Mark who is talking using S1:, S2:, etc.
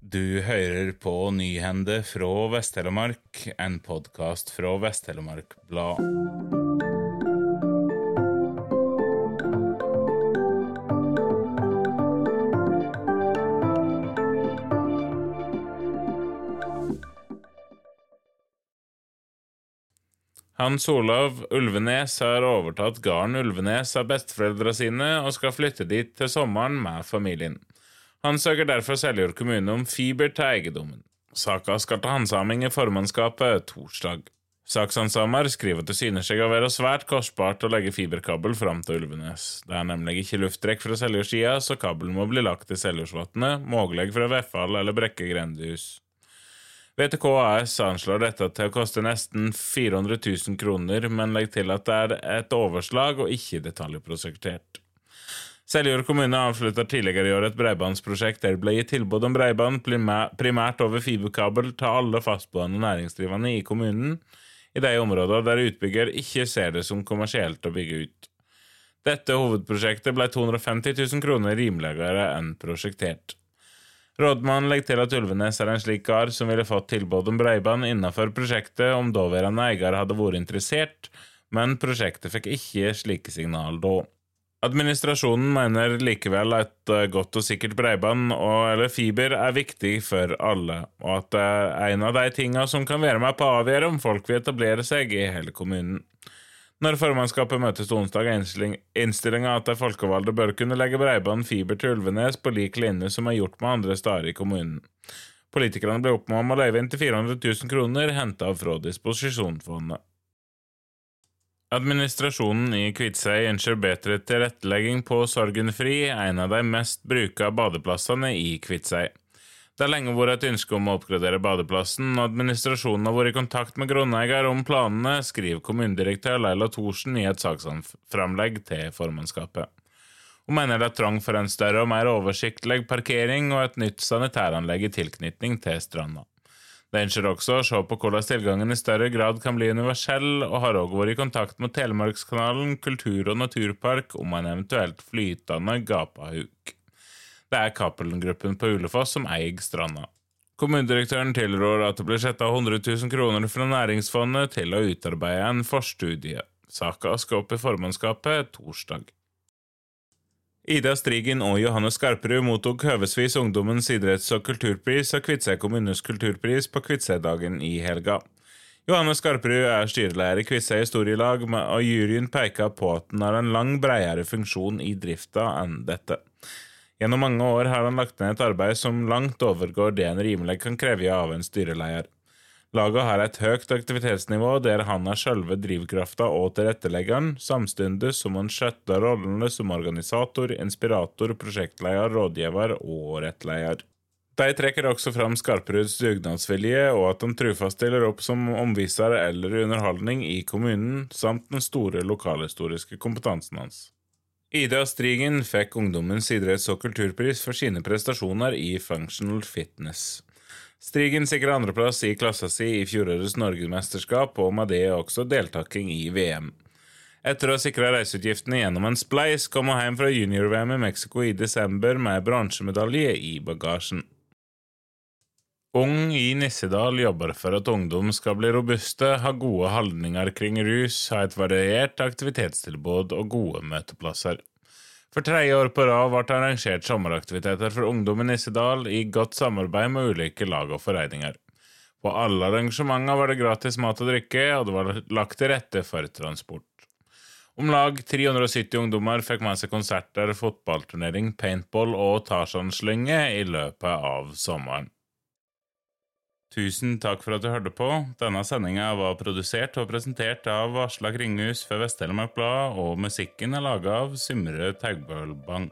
S1: Du hører på Nyhende fra Vest-Telemark, en podkast fra Vest-Telemark Blad. Hans Olav Ulvenes har overtatt gården Ulvenes av besteforeldrene sine og skal flytte dit til sommeren med familien. Han søker derfor Seljord kommune om fiber til eiendommen. Saka skal til handsaming i formannskapet torsdag. Saksansamer skriver at det synes seg å være svært kostbart å legge fiberkabel fram til Ulvenes. Det er nemlig ikke lufttrekk fra Seljordsida, så kabelen må bli lagt i Seljordsvatnet, mulig fra Veffal eller Brekke grendehus. VTK AS anslår dette til å koste nesten 400 000 kroner, men legger til at det er et overslag og ikke detaljprosjektert. Seljord kommune avslutta tidligere i år et bredbåndsprosjekt der det ble gitt tilbud om bredbånd primært over fiberkabel til alle fastboende næringsdrivende i kommunen, i de områdene der utbygger ikke ser det som kommersielt å bygge ut. Dette hovedprosjektet ble 250 000 kroner rimeligere enn prosjektert. Rådmannen legger til at Ulvenes er en slik gard som ville fått tilbud om bredbånd innenfor prosjektet om daværende eier hadde vært interessert, men prosjektet fikk ikke slike signal da. Administrasjonen mener likevel at godt og sikkert bredbånd eller fiber er viktig for alle, og at det er en av de tingene som kan være med på å avgjøre om folk vil etablere seg i hele kommunen. Når formannskapet møtes onsdag, er innstillinga at de folkevalgte bør kunne legge bredbånd fiber til Ulvenes på lik linje som er gjort med andre steder i kommunen. Politikerne ble oppmannet om å løyve inntil 400 000 kroner henta fra disposisjonsfondet. Administrasjonen i Kviteseid ønsker bedre tilrettelegging på Sorgenfri, en av de mest bruka badeplassene i Kviteseid. Det har lenge vært et ønske om å oppgradere badeplassen, og administrasjonen har vært i kontakt med grunneier om planene, skriver kommunedirektør Leila Thorsen i et saksframlegg til formannskapet. Hun mener det er trang for en større og mer oversiktlig parkering og et nytt sanitæranlegg i tilknytning til stranda. De ønsker også å se på hvordan tilgangen i større grad kan bli universell, og har også vært i kontakt med Telemarkskanalen kultur- og naturpark om en eventuelt flytende gapahuk. Det er Cappelen-gruppen på Ulefoss som eier stranda. Kommunedirektøren tilrår at det blir satt av 100 000 kroner fra Næringsfondet til å utarbeide en forstudie. Saka skal opp i formannskapet torsdag. Ida Strigen og Johanne Skarperud mottok høvesvis Ungdommens idretts- og kulturpris og Kviteseid kommunes kulturpris på Kviteseiddagen i helga. Johanne Skarperud er styreleder i Kviteseid historielag, og juryen peker på at den har en lang bredere funksjon i drifta enn dette. Gjennom mange år har han lagt ned et arbeid som langt overgår det en rimelig kan kreve av en styreleder. Laget har et høyt aktivitetsnivå der han er selve drivkrafta og tilretteleggeren, samtidig som han skjøtter rollene som organisator, inspirator, prosjektleder, rådgiver og rettleder. De trekker også fram Skarperuds dugnadsvilje og at han trufast stiller opp som omviser eller underholdning i kommunen, samt den store lokalhistoriske kompetansen hans. Ida Strigen fikk Ungdommens idretts- og kulturpris for sine prestasjoner i functional fitness. Strigen sikrer andreplass i klassa si i fjorårets norgesmesterskap, og med det også deltaking i VM. Etter å ha sikra reiseutgiftene gjennom en spleis, kom hun hjem fra junior-VM i Mexico i desember med bronsemedalje i bagasjen. Ung i Nissedal jobber for at ungdom skal bli robuste, ha gode holdninger kring rus, ha et variert aktivitetstilbud og gode møteplasser. For tredje år på rad ble det arrangert sommeraktiviteter for ungdom i Nissedal i godt samarbeid med ulike lag og foreninger. På alle arrangementer var det gratis mat og drikke, og det var lagt til rette for transport. Om lag 370 ungdommer fikk med seg konserter, fotballturnering, paintball og Tarzan-slynge i løpet av sommeren. Tusen takk for at du hørte på. Denne sendinga var produsert og presentert av Aslak Kringhus for Vest-Telemark Blad, og musikken er laga av Symre Taugbølbang.